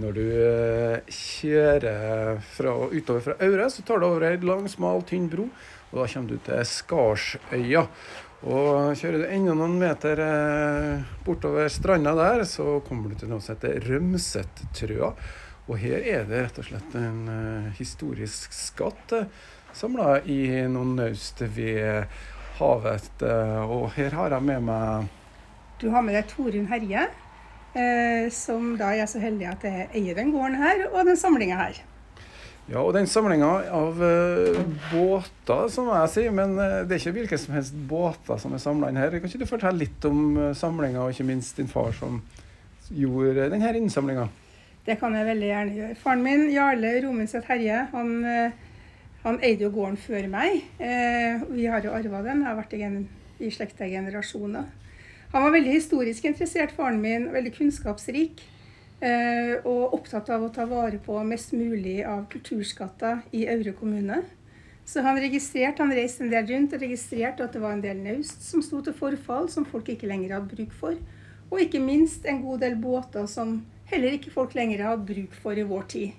Når du eh, kjører fra, utover fra Aure, så tar du over ei lang, smal, tynn bro. Og da kommer du til Skarsøya. Og kjører du enda noen meter eh, bortover stranda der, så kommer du til noe som heter Rømsettrøa. Og her er det rett og slett en uh, historisk skatt samla i noen naust ved havet. Og her har jeg med meg Du har med deg Torunn Herje, eh, som da er så heldig at jeg eier den gården her, og den samlinga her. Ja, og den samlinga av uh, båter, som jeg sier, men uh, det er ikke hvilke som helst båter som er samla inn her. Kan ikke du fortelle litt om uh, samlinga, og ikke minst din far som gjorde denne innsamlinga? Det kan jeg veldig gjerne gjøre. Faren min, Jarle Romenseth Herje, han, han, eide jo gården før meg. vi har jo arva den, jeg har vært i, i slekta i generasjoner. Han var veldig historisk interessert, faren min. Veldig kunnskapsrik. Eh, og opptatt av å ta vare på mest mulig av kulturskatter i Aure kommune. Så han registrerte, han reiste en del rundt og registrerte at det var en del naust som sto til forfall, som folk ikke lenger hadde bruk for. Og ikke minst en god del båter som heller ikke folk lenger hadde bruk for i vår tid.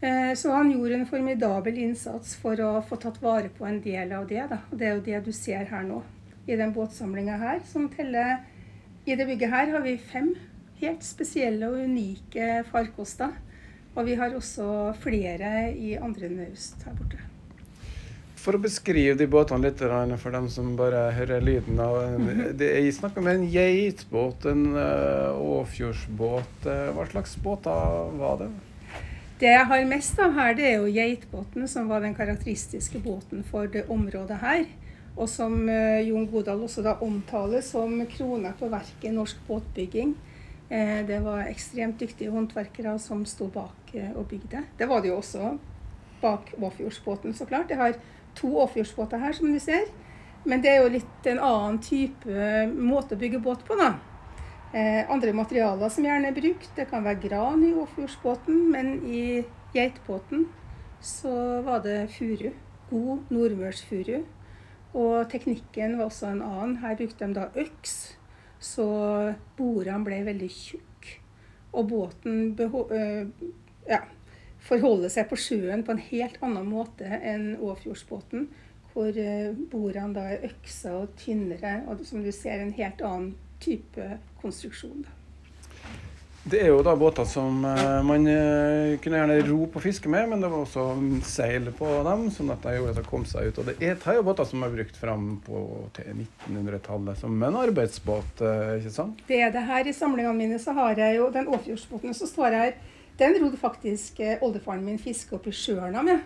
Eh, så han gjorde en formidabel innsats for å få tatt vare på en del av det. Da. Og det er jo det du ser her nå, i den båtsamlinga her, som teller I det bygget her har vi fem helt spesielle og unike farkoster. Og vi har også flere i andre naust her borte. For å beskrive de båtene litt for dem som bare hører lyden av det, Jeg snakker om en geitbåt, en uh, åfjordsbåt. Hva slags båter var det? Det jeg har mest av her, det er jo geitbåten, som var den karakteristiske båten for det området her. Og som uh, Jon Godal også da omtaler som krona på verket i norsk båtbygging. Eh, det var ekstremt dyktige håndverkere som sto bak eh, og bygde. Det var det jo også bak Åfjordsbåten, så klart. Jeg har to Åfjordsbåter her, som du ser. Men det er jo litt en annen type måte å bygge båt på, da. Eh, andre materialer som gjerne er brukt, det kan være gran i Åfjordsbåten, men i geitbåten så var det furu. God nordmørsfuru. Og teknikken var også en annen. Her brukte de da øks så bordene ble veldig tjukke. Og båten ja, forholder seg på sjøen på en helt annen måte enn Åfjordsbåten. Hvor bordene da er øksa og tynnere, og som du ser en helt annen type konstruksjon. da. Det er jo da båter som uh, man uh, kunne gjerne ro på fiske med, men det var også seil på dem, sånn at de gjorde at de kom seg ut. Og det er, jo båter som er brukt fram på 1900-tallet som en arbeidsbåt, uh, ikke sant? Det er det her. I samlingene mine så har jeg jo den Åfjordsbåten som står her. Den rodde faktisk oldefaren min fiske opp i sjøen med.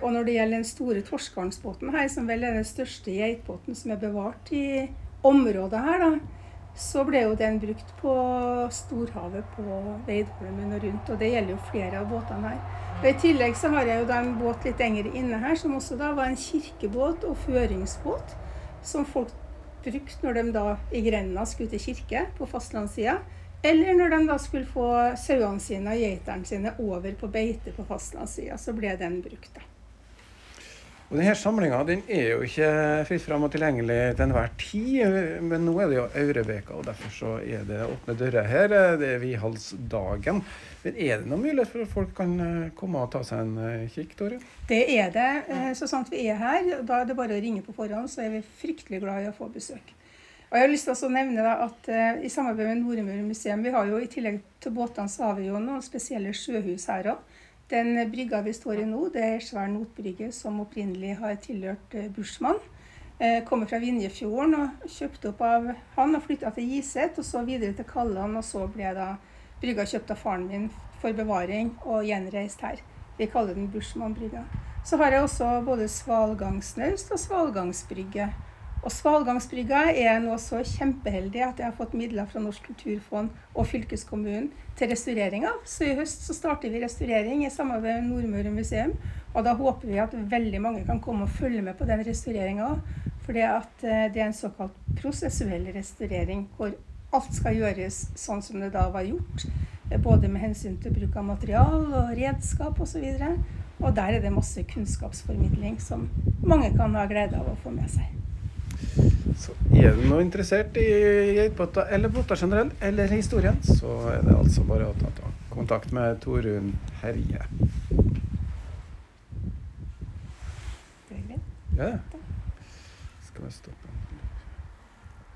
og når det gjelder den store Torskarnsbåten her, som vel er den største geitbåten som er bevart i området her, da så ble jo den brukt på storhavet på Veidholmen og rundt. Og det gjelder jo flere av båtene her. Og I tillegg så har jeg jo da en båt litt lenger inne her, som også da var en kirkebåt og føringsbåt. Som folk brukte når de da i grenda skulle til kirke på fastlandssida. Eller når de da skulle få sauene sine og geitene sine over på beite på fastlandssida, så ble den brukt. da. Og denne samlinga den er jo ikke fritt fram og tilgjengelig til enhver tid, men nå er det jo Aurebeka, og derfor så er det åpne dører her. Det er Vihalsdagen. Men er det noen mulighet for at folk kan eh, komme og ta seg en eh, kikk, Tore? Det er det. Eh, så sant vi er her, da er det bare å ringe på forhånd, så er vi fryktelig glad i å få besøk. Og jeg har lyst til å nevne at I samarbeid med Nordmøre museum, vi har jo i tillegg til båtene, så har vi jo noen spesielle sjøhus her òg. Den brygga vi står i nå, det er svær notbrygge som opprinnelig har tilhørt eh, Bushman. Eh, kommer fra Vinjefjorden og kjøpt opp av han og flytta til Giset, og så videre til Kalland. Og så ble da brygga kjøpt av faren min for bevaring og gjenreist her. Vi kaller den Bushman-brygga. Så har jeg også både svalgangsnaust og svalgangsbrygge. Og Svalgangsbrygga er nå så kjempeheldig at jeg har fått midler fra Norsk kulturfond og fylkeskommunen til restaureringa. Så i høst så starter vi restaurering i samarbeid med Nordmøre museum. Og da håper vi at veldig mange kan komme og følge med på den restaureringa. For eh, det er en såkalt prosessuell restaurering hvor alt skal gjøres sånn som det da var gjort. Både med hensyn til bruk av material og redskap osv. Og, så og der er det masse kunnskapsformidling som mange kan ha glede av å få med seg. Så er du nå interessert i geitbåter eller båter generelt, eller historien, så er det altså bare å ta ta kontakt med Torunn Herje. Er. Ja. Skal vi stoppe?